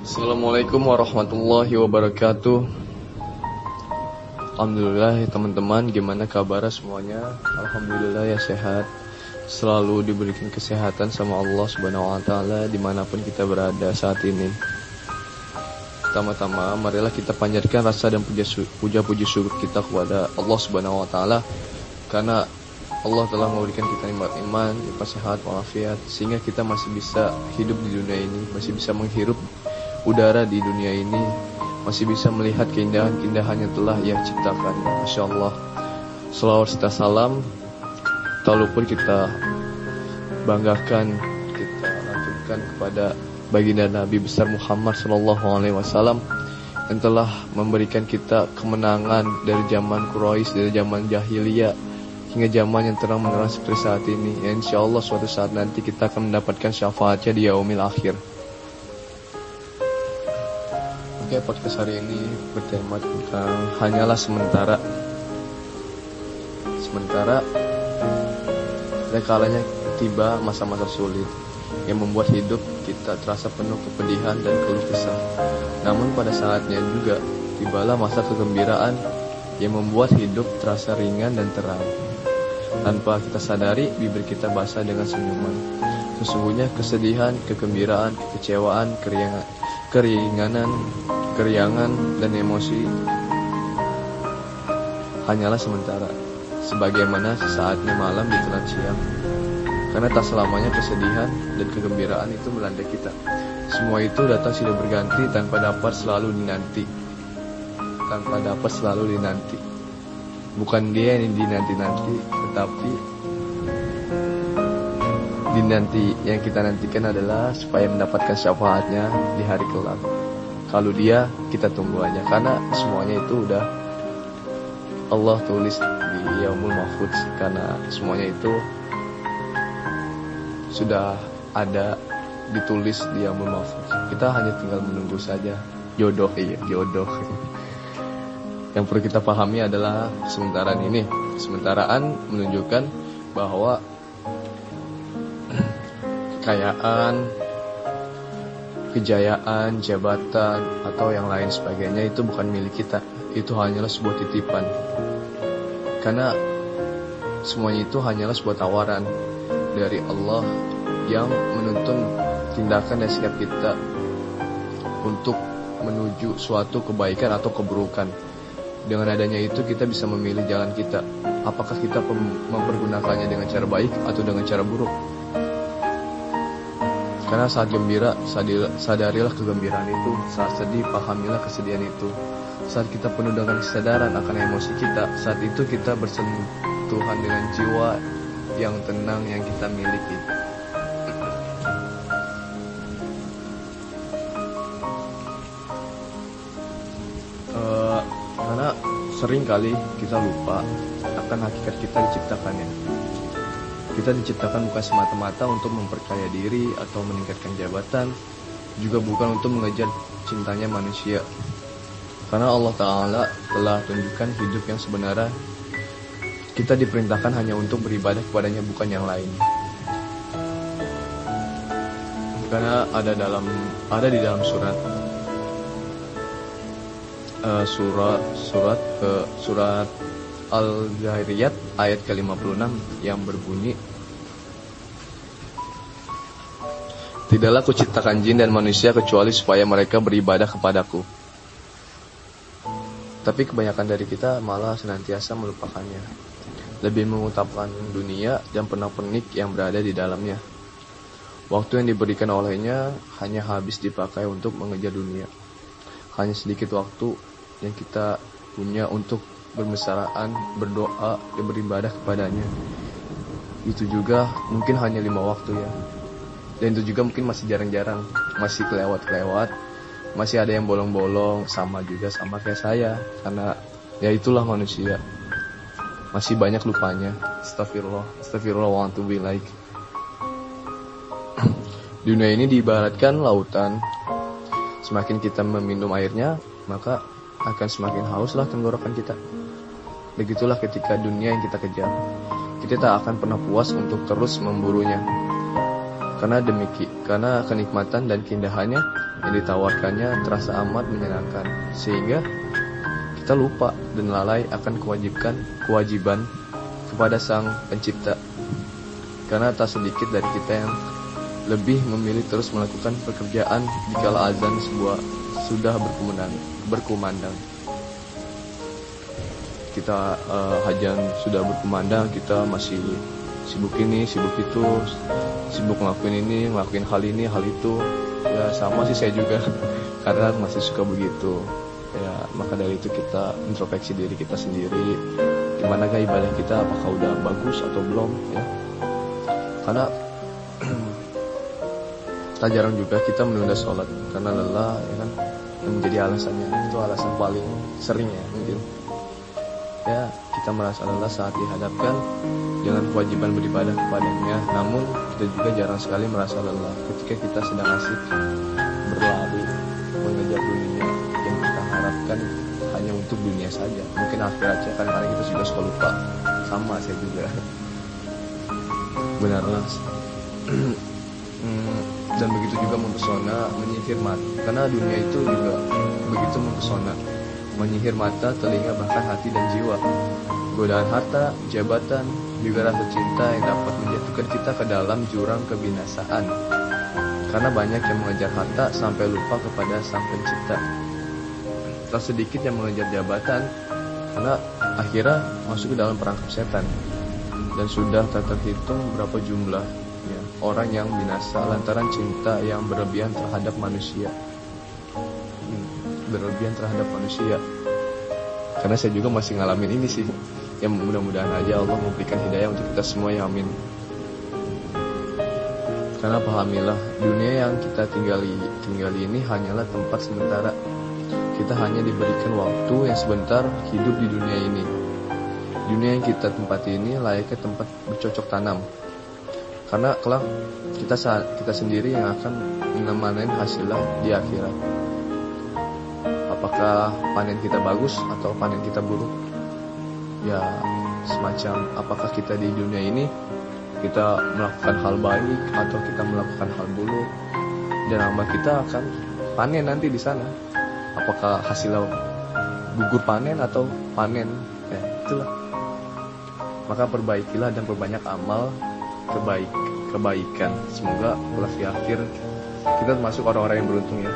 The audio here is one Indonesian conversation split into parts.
Assalamualaikum warahmatullahi wabarakatuh. Alhamdulillah teman-teman gimana kabar semuanya? Alhamdulillah ya sehat. Selalu diberikan kesehatan sama Allah subhanahu wa ta'ala Di mana pun kita berada saat ini. Pertama-tama marilah kita panjatkan rasa dan puja-puji syukur kita kepada Allah subhanahu wa ta'ala. Karena Allah telah memberikan kita nikmat iman, nikmat sehat, walafiat Sehingga kita masih bisa hidup di dunia ini Masih bisa menghirup udara di dunia ini masih bisa melihat keindahan-keindahan yang telah ia ciptakan. Masya Allah. Selawat serta salam, tak lupa kita banggakan, kita lanjutkan kepada baginda Nabi besar Muhammad Sallallahu Alaihi Wasallam yang telah memberikan kita kemenangan dari zaman Quraisy, dari zaman jahiliyah hingga zaman yang terang menerang seperti saat ini. Ya, insya Allah suatu saat nanti kita akan mendapatkan syafaatnya di yaumil akhir. Oke, podcast hari ini bertema tentang hanyalah sementara. Sementara ada kalanya tiba masa-masa sulit yang membuat hidup kita terasa penuh kepedihan dan keluh kesah. Namun pada saatnya juga tibalah masa kegembiraan yang membuat hidup terasa ringan dan terang. Tanpa kita sadari, bibir kita basah dengan senyuman. Sesungguhnya kesedihan, kegembiraan, kekecewaan, keringanan, keringanan keriangan dan emosi hanyalah sementara, sebagaimana sesaatnya malam ditelan siang. Karena tak selamanya kesedihan dan kegembiraan itu melanda kita. Semua itu datang silih berganti tanpa dapat selalu dinanti. Tanpa dapat selalu dinanti. Bukan dia yang dinanti-nanti, tetapi dinanti yang kita nantikan adalah supaya mendapatkan syafaatnya di hari kelak. Kalau dia kita tunggu aja karena semuanya itu udah Allah tulis di Yaumul Mahfudz karena semuanya itu sudah ada ditulis di Yaumul Mahfudz. Kita hanya tinggal menunggu saja jodoh iya jodoh. Yang perlu kita pahami adalah sementaraan ini. Sementaraan menunjukkan bahwa kekayaan, kejayaan, jabatan, atau yang lain sebagainya itu bukan milik kita. Itu hanyalah sebuah titipan. Karena semuanya itu hanyalah sebuah tawaran dari Allah yang menuntun tindakan dan sikap kita untuk menuju suatu kebaikan atau keburukan. Dengan adanya itu kita bisa memilih jalan kita. Apakah kita mempergunakannya dengan cara baik atau dengan cara buruk? Karena saat gembira, sadarilah kegembiraan itu. Saat sedih, pahamilah kesedihan itu. Saat kita penuh dengan kesadaran akan emosi kita, saat itu kita bersentuhan dengan jiwa yang tenang yang kita miliki. Sering kali kita lupa akan hakikat kita diciptakannya. Kita diciptakan bukan semata-mata untuk memperkaya diri atau meningkatkan jabatan, juga bukan untuk mengejar cintanya manusia. Karena Allah Ta'ala telah tunjukkan hidup yang sebenarnya kita diperintahkan hanya untuk beribadah kepadanya bukan yang lain. Karena ada dalam ada di dalam surat uh, surat surat ke surat Al-Zahiriyat ayat ke-56 yang berbunyi Tidaklah kuciptakan jin dan manusia kecuali supaya mereka beribadah kepadaku. Tapi kebanyakan dari kita malah senantiasa melupakannya. Lebih mengutapkan dunia dan penak-penik yang berada di dalamnya. Waktu yang diberikan olehnya hanya habis dipakai untuk mengejar dunia. Hanya sedikit waktu yang kita punya untuk bermesraan, berdoa, dan beribadah kepadanya. Itu juga mungkin hanya lima waktu ya. Dan itu juga mungkin masih jarang-jarang, masih kelewat-kelewat, masih ada yang bolong-bolong, sama juga sama kayak saya. Karena ya itulah manusia. Masih banyak lupanya. Astagfirullah, astagfirullah want to be like. Dunia ini diibaratkan lautan. Semakin kita meminum airnya, maka akan semakin hauslah tenggorokan kita. Begitulah ketika dunia yang kita kejar. Kita tak akan pernah puas untuk terus memburunya. Karena demikian, karena kenikmatan dan keindahannya yang ditawarkannya terasa amat menyenangkan sehingga kita lupa dan lalai akan kewajiban kewajiban kepada sang pencipta karena tak sedikit dari kita yang lebih memilih terus melakukan pekerjaan di kala azan sebuah sudah berkumandang berkumandang. Kita uh, hajan sudah berkumandang kita masih sibuk ini sibuk itu sibuk ngelakuin ini ngelakuin hal ini hal itu. Ya sama sih saya juga karena masih suka begitu. Ya maka dari itu kita introspeksi diri kita sendiri. Gimana gak ibadah kita? Apakah udah bagus atau belum? Ya. Karena tak jarang juga kita menunda sholat karena lelah ya kan yang menjadi alasannya. Itu alasan paling sering ya mungkin ya kita merasa lelah saat dihadapkan dengan kewajiban beribadah kepadanya. Namun kita juga jarang sekali merasa lelah ketika kita sedang asik berlari mengejar dunia yang kita harapkan hanya untuk dunia saja. Mungkin akhiratnya kadang-kadang kita juga suka lupa. Sama saya juga. Benarlah dan begitu juga mempesona menyihir mata karena dunia itu juga begitu mempesona menyihir mata, telinga, bahkan hati dan jiwa. Godaan harta, jabatan, juga rasa cinta yang dapat menjatuhkan kita ke dalam jurang kebinasaan. Karena banyak yang mengejar harta sampai lupa kepada sang pencipta. Tak sedikit yang mengejar jabatan, karena akhirnya masuk ke dalam perangkap setan. Dan sudah tak terhitung berapa jumlah orang yang binasa lantaran cinta yang berlebihan terhadap manusia. Berlebihan terhadap manusia. Karena saya juga masih ngalamin ini sih yang mudah-mudahan aja Allah memberikan hidayah untuk kita semua ya amin. Karena pahamilah dunia yang kita tinggali tinggali ini hanyalah tempat sementara. Kita hanya diberikan waktu yang sebentar hidup di dunia ini. Dunia yang kita tempati ini layaknya tempat bercocok tanam karena kelak kita kita sendiri yang akan memanen hasilnya di akhirat. Apakah panen kita bagus atau panen kita buruk? Ya semacam apakah kita di dunia ini kita melakukan hal baik atau kita melakukan hal buruk? Dan amal kita akan panen nanti di sana. Apakah hasilnya gugur panen atau panen? Ya itulah. Maka perbaikilah dan perbanyak amal kebaik kebaikan semoga di akhir kita termasuk orang-orang yang beruntung ya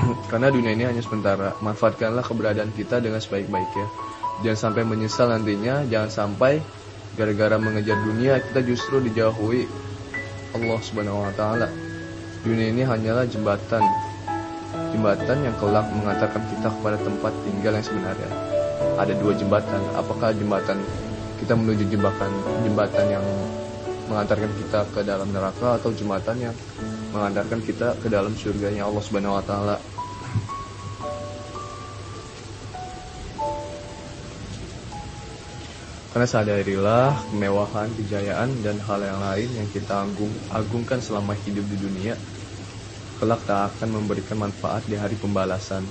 karena dunia ini hanya sementara. Manfaatkanlah keberadaan kita dengan sebaik-baiknya. Jangan sampai menyesal nantinya, jangan sampai gara-gara mengejar dunia kita justru dijauhi Allah Subhanahu wa taala. Dunia ini hanyalah jembatan. Jembatan yang kelak mengantarkan kita kepada tempat tinggal yang sebenarnya. Ada dua jembatan. Apakah jembatan kita menuju jembatan jembatan yang mengantarkan kita ke dalam neraka atau jembatan yang mengantarkan kita ke dalam surganya Allah Subhanahu wa taala. Karena sadarilah kemewahan, kejayaan, dan hal yang lain yang kita agung, agungkan selama hidup di dunia, kelak tak akan memberikan manfaat di hari pembalasan.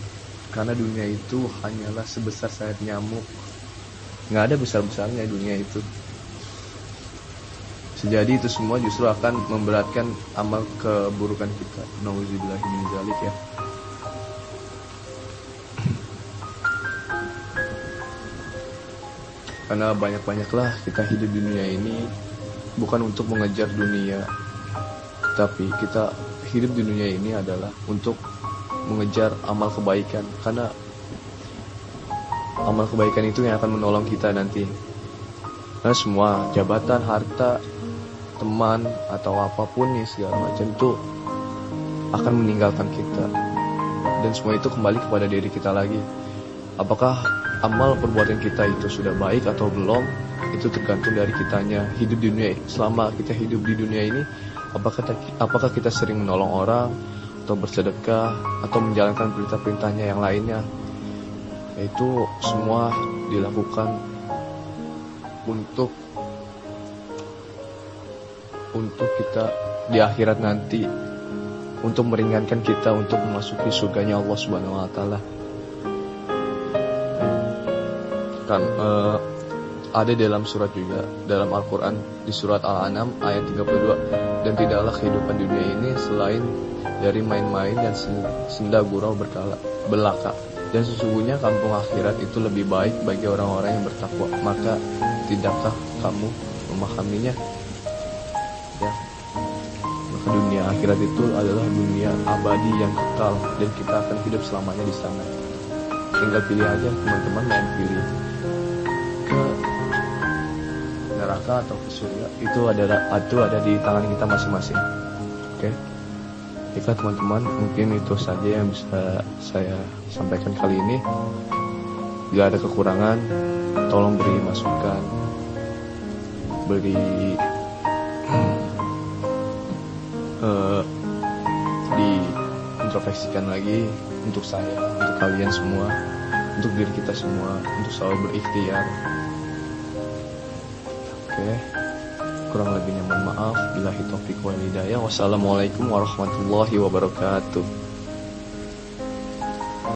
Karena dunia itu hanyalah sebesar sayap nyamuk. Nggak ada besar-besarnya dunia itu. Sejadi itu semua justru akan memberatkan amal keburukan kita. Nauzubillah min ya. Karena banyak-banyaklah kita hidup di dunia ini bukan untuk mengejar dunia, tapi kita hidup di dunia ini adalah untuk mengejar amal kebaikan. Karena amal kebaikan itu yang akan menolong kita nanti. Karena semua jabatan, harta, teman atau apa pun nih segala macam itu akan meninggalkan kita. Dan semua itu kembali kepada diri kita lagi. Apakah amal perbuatan kita itu sudah baik atau belum itu tergantung dari kitanya. Hidup di dunia selama kita hidup di dunia ini apakah apakah kita sering menolong orang atau bersedekah atau menjalankan perintah-perintahnya yang lainnya itu semua dilakukan untuk untuk kita di akhirat nanti untuk meringankan kita untuk memasuki surganya Allah Subhanahu wa taala. Kan uh, ada dalam surat juga dalam Al-Qur'an di surat Al-An'am ayat 32 dan tidaklah kehidupan dunia ini selain dari main-main dan senda gurau berkala belaka dan sesungguhnya kampung akhirat itu lebih baik bagi orang-orang yang bertakwa. Maka tidakkah kamu memahaminya? Ya. Maka dunia akhirat itu adalah dunia abadi yang kekal dan kita akan hidup selamanya di sana. Tinggal pilih aja teman-teman mau pilih. Ke neraka atau ke surga itu ada itu ada di tangan kita masing-masing. Oke? okay? Baiklah teman-teman, mungkin itu saja yang bisa saya sampaikan kali ini. Jika ada kekurangan, tolong beri masukan, beri uh, di introspeksikan lagi untuk saya, untuk kalian semua, untuk diri kita semua, untuk selalu berikhtiar. Oke. Okay. Kurang lebihnya mohon maaf. Bila taufiq wal hidayah. Wassalamualaikum warahmatullahi wabarakatuh.